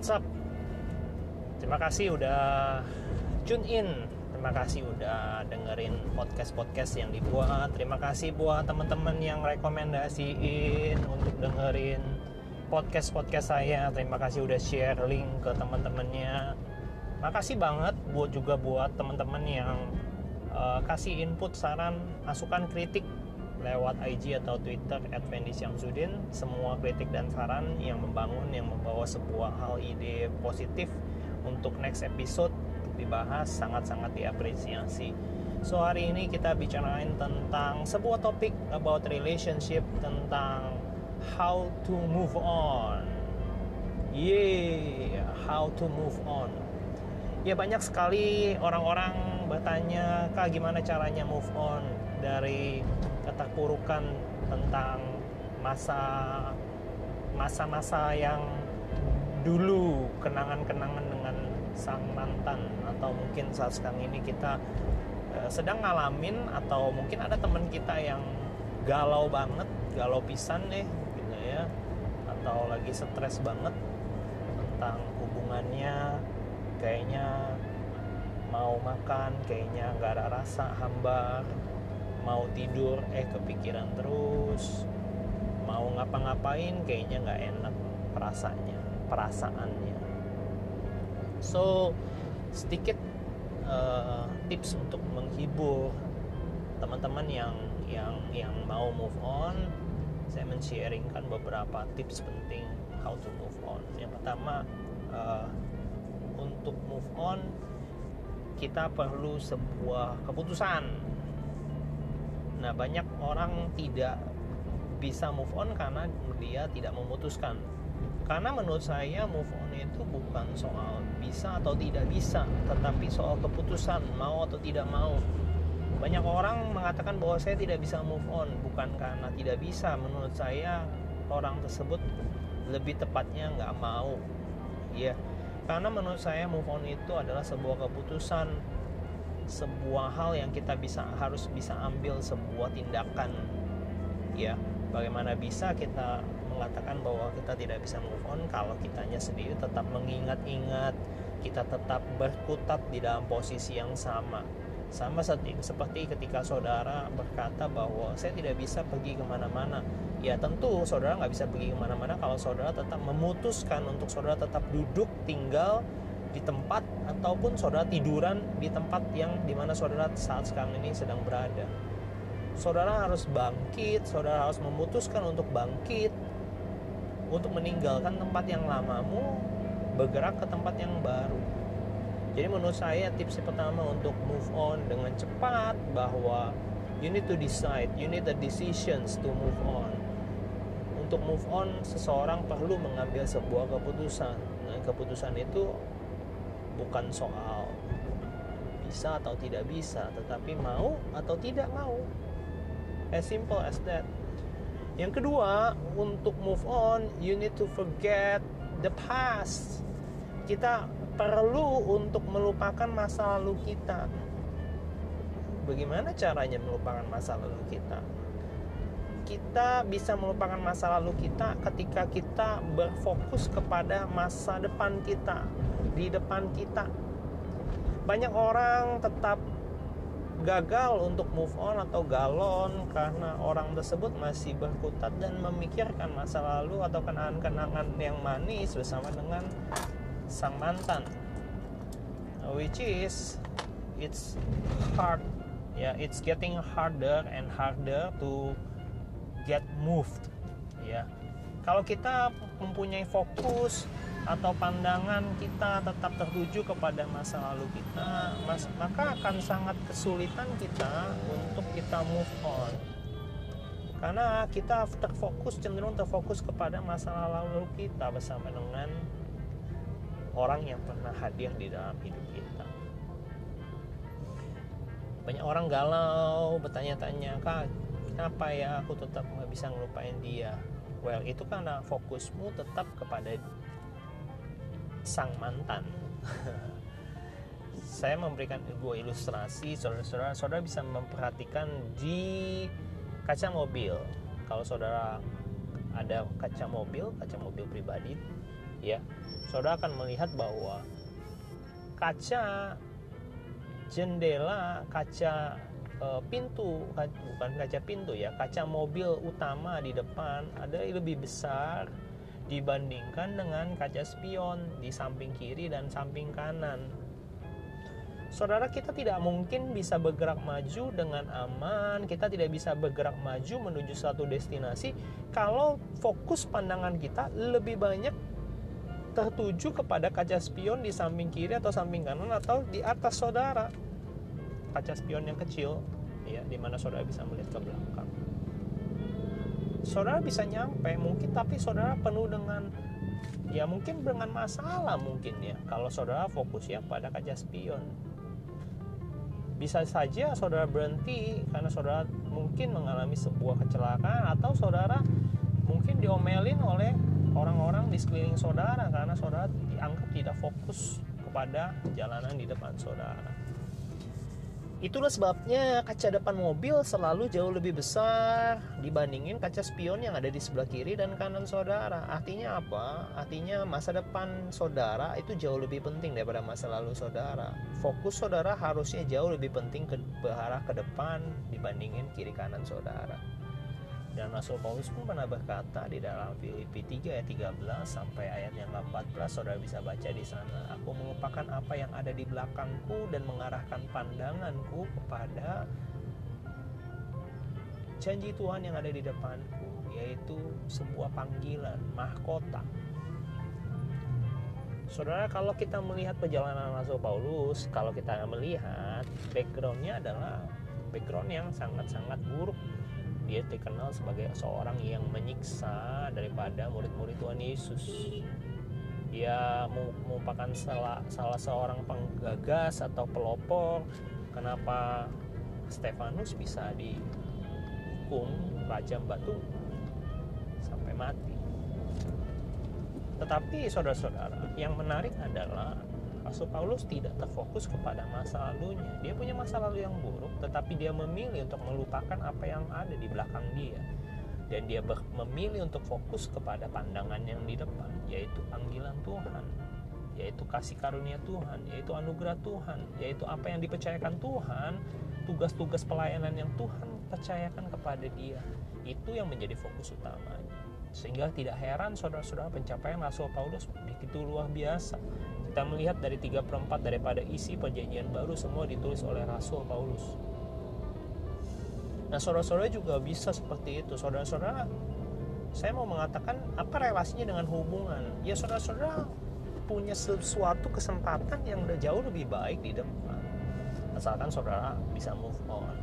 what's? Terima kasih udah tune in. Terima kasih udah dengerin podcast-podcast yang dibuat. Terima kasih buat teman-teman yang rekomendasiin untuk dengerin podcast-podcast saya. Terima kasih udah share link ke teman-temannya. Makasih banget buat juga buat teman-teman yang uh, kasih input, saran, masukan, kritik lewat IG atau Twitter Fendi Syamsuddin. Semua kritik dan saran yang membangun yang membawa sebuah hal ide positif untuk next episode dibahas sangat-sangat diapresiasi. So hari ini kita bicarain tentang sebuah topik about relationship tentang how to move on. Yeah how to move on. Ya banyak sekali orang-orang bertanya kak gimana caranya move on dari keterpurukan tentang masa masa-masa yang dulu kenangan-kenangan dengan sang mantan atau mungkin saat sekarang ini kita uh, sedang ngalamin atau mungkin ada teman kita yang galau banget galau pisan nih gitu ya. Atau lagi stres banget tentang hubungannya kayaknya mau makan kayaknya nggak ada rasa hambar mau tidur eh kepikiran terus mau ngapa-ngapain kayaknya nggak enak perasaannya perasaannya. So sedikit uh, tips untuk menghibur teman-teman yang yang yang mau move on. Saya men-sharingkan beberapa tips penting how to move on. Yang pertama uh, untuk move on kita perlu sebuah keputusan Nah, banyak orang tidak bisa move on karena dia tidak memutuskan. Karena menurut saya move on itu bukan soal bisa atau tidak bisa, tetapi soal keputusan mau atau tidak mau. Banyak orang mengatakan bahwa saya tidak bisa move on bukan karena tidak bisa. Menurut saya orang tersebut lebih tepatnya nggak mau. Ya, karena menurut saya move on itu adalah sebuah keputusan sebuah hal yang kita bisa harus bisa ambil sebuah tindakan. Ya bagaimana bisa kita mengatakan bahwa kita tidak bisa move on kalau kitanya sendiri tetap mengingat-ingat kita tetap berkutat di dalam posisi yang sama. Sama seperti ketika saudara berkata bahwa saya tidak bisa pergi ke mana-mana. Ya tentu saudara nggak bisa pergi ke mana-mana kalau saudara tetap memutuskan untuk saudara tetap duduk tinggal di tempat ataupun saudara tiduran di tempat yang di mana saudara saat sekarang ini sedang berada. Saudara harus bangkit, saudara harus memutuskan untuk bangkit, untuk meninggalkan tempat yang lamamu, bergerak ke tempat yang baru. Jadi menurut saya tips pertama untuk move on dengan cepat bahwa you need to decide, you need the decisions to move on. Untuk move on, seseorang perlu mengambil sebuah keputusan. Dan keputusan itu bukan soal bisa atau tidak bisa, tetapi mau atau tidak mau. As simple as that. Yang kedua, untuk move on, you need to forget the past. Kita perlu untuk melupakan masa lalu kita. Bagaimana caranya melupakan masa lalu kita? Kita bisa melupakan masa lalu kita ketika kita berfokus kepada masa depan kita, di depan kita. Banyak orang tetap gagal untuk move on atau galon karena orang tersebut masih berkutat dan memikirkan masa lalu atau kenangan-kenangan yang manis bersama dengan sang mantan which is it's hard ya yeah, it's getting harder and harder to get moved ya kalau kita mempunyai fokus atau pandangan kita tetap tertuju kepada masa lalu kita, maka akan sangat kesulitan kita untuk kita move on. Karena kita terfokus cenderung terfokus kepada masa lalu kita bersama dengan orang yang pernah hadir di dalam hidup kita. Banyak orang galau, bertanya-tanya, kak, kenapa ya aku tetap nggak bisa ngelupain dia? Well, itu karena fokusmu tetap kepada sang mantan. Saya memberikan dua ilustrasi saudara-saudara. Saudara bisa memperhatikan di kaca mobil. Kalau saudara ada kaca mobil kaca mobil pribadi ya saudara akan melihat bahwa kaca jendela kaca e, pintu bukan kaca pintu ya kaca mobil utama di depan ada lebih besar dibandingkan dengan kaca spion di samping kiri dan samping kanan Saudara kita tidak mungkin bisa bergerak maju dengan aman, kita tidak bisa bergerak maju menuju satu destinasi kalau fokus pandangan kita lebih banyak tertuju kepada kaca spion di samping kiri atau samping kanan atau di atas saudara. Kaca spion yang kecil ya di mana saudara bisa melihat ke belakang. Saudara bisa nyampe mungkin tapi saudara penuh dengan ya mungkin dengan masalah mungkin ya kalau saudara fokusnya pada kaca spion bisa saja saudara berhenti karena saudara mungkin mengalami sebuah kecelakaan atau saudara mungkin diomelin oleh orang-orang di sekeliling saudara karena saudara dianggap tidak fokus kepada jalanan di depan saudara. Itulah sebabnya kaca depan mobil selalu jauh lebih besar dibandingin kaca spion yang ada di sebelah kiri dan kanan saudara. Artinya apa? Artinya masa depan saudara itu jauh lebih penting daripada masa lalu saudara. Fokus saudara harusnya jauh lebih penting ke berarah ke depan dibandingin kiri kanan saudara. Dan Rasul Paulus pun pernah berkata di dalam Filipi 3 ayat 13 sampai ayat yang ke-14 saudara bisa baca di sana. Aku melupakan apa yang ada di belakangku dan mengarahkan pandanganku kepada janji Tuhan yang ada di depanku yaitu sebuah panggilan mahkota. Saudara kalau kita melihat perjalanan Rasul Paulus, kalau kita melihat backgroundnya adalah background yang sangat-sangat buruk dia dikenal sebagai seorang yang menyiksa daripada murid-murid Tuhan Yesus. Dia merupakan salah, salah seorang penggagas atau pelopor. Kenapa Stefanus bisa dihukum rajam batu sampai mati. Tetapi saudara-saudara yang menarik adalah Rasul Paulus tidak terfokus kepada masa lalunya. Dia punya masa lalu yang buruk, tetapi dia memilih untuk melupakan apa yang ada di belakang dia. Dan dia memilih untuk fokus kepada pandangan yang di depan, yaitu panggilan Tuhan, yaitu kasih karunia Tuhan, yaitu anugerah Tuhan, yaitu apa yang dipercayakan Tuhan, tugas-tugas pelayanan yang Tuhan percayakan kepada dia. Itu yang menjadi fokus utamanya. Sehingga tidak heran saudara-saudara pencapaian Rasul Paulus begitu luar biasa kita melihat dari 3 per 4 daripada isi perjanjian baru semua ditulis oleh Rasul Paulus. Nah saudara-saudara juga bisa seperti itu. Saudara-saudara, saya mau mengatakan apa relasinya dengan hubungan. Ya saudara-saudara punya sesuatu kesempatan yang udah jauh lebih baik di depan. Asalkan saudara bisa move on.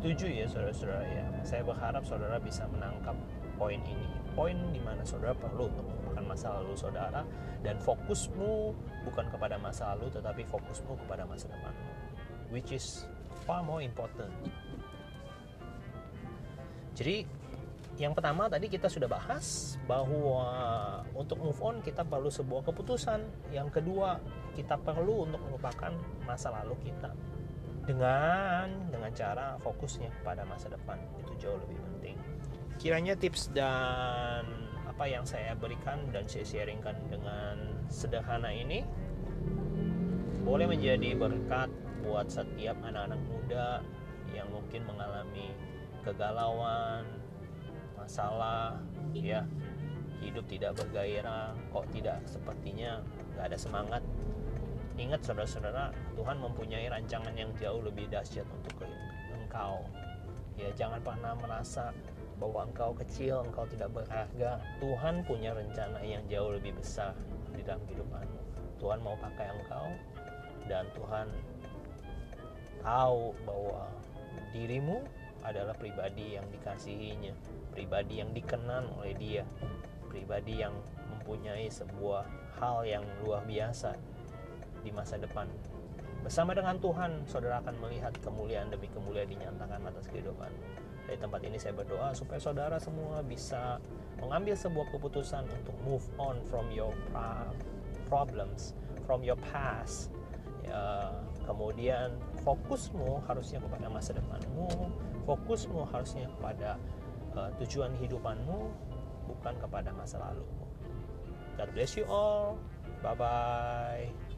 Setuju ya saudara-saudara ya. Saya berharap saudara bisa menangkap poin ini. Poin di mana saudara perlu untuk masa lalu saudara dan fokusmu bukan kepada masa lalu tetapi fokusmu kepada masa depan which is far more important jadi yang pertama tadi kita sudah bahas bahwa untuk move on kita perlu sebuah keputusan yang kedua kita perlu untuk melupakan masa lalu kita dengan dengan cara fokusnya pada masa depan. Itu jauh lebih penting. Kiranya tips dan apa yang saya berikan dan saya sharingkan dengan sederhana ini boleh menjadi berkat buat setiap anak-anak muda yang mungkin mengalami kegalauan, masalah, ya. Hidup tidak bergairah, kok tidak sepertinya nggak ada semangat. Ingat saudara-saudara, Tuhan mempunyai rancangan yang jauh lebih dahsyat untuk engkau. Ya jangan pernah merasa bahwa engkau kecil, engkau tidak berharga. Tuhan punya rencana yang jauh lebih besar di dalam kehidupanmu. Tuhan mau pakai engkau dan Tuhan tahu bahwa dirimu adalah pribadi yang dikasihinya, pribadi yang dikenal oleh dia, pribadi yang mempunyai sebuah hal yang luar biasa di masa depan. Bersama dengan Tuhan, saudara akan melihat kemuliaan demi kemuliaan dinyatakan atas kehidupanmu dari tempat ini saya berdoa supaya saudara semua bisa mengambil sebuah keputusan untuk move on from your problems, from your past. Ya, kemudian fokusmu harusnya kepada masa depanmu, fokusmu harusnya kepada uh, tujuan hidupanmu, lakukan kepada masa lalu. God bless you all. Bye bye.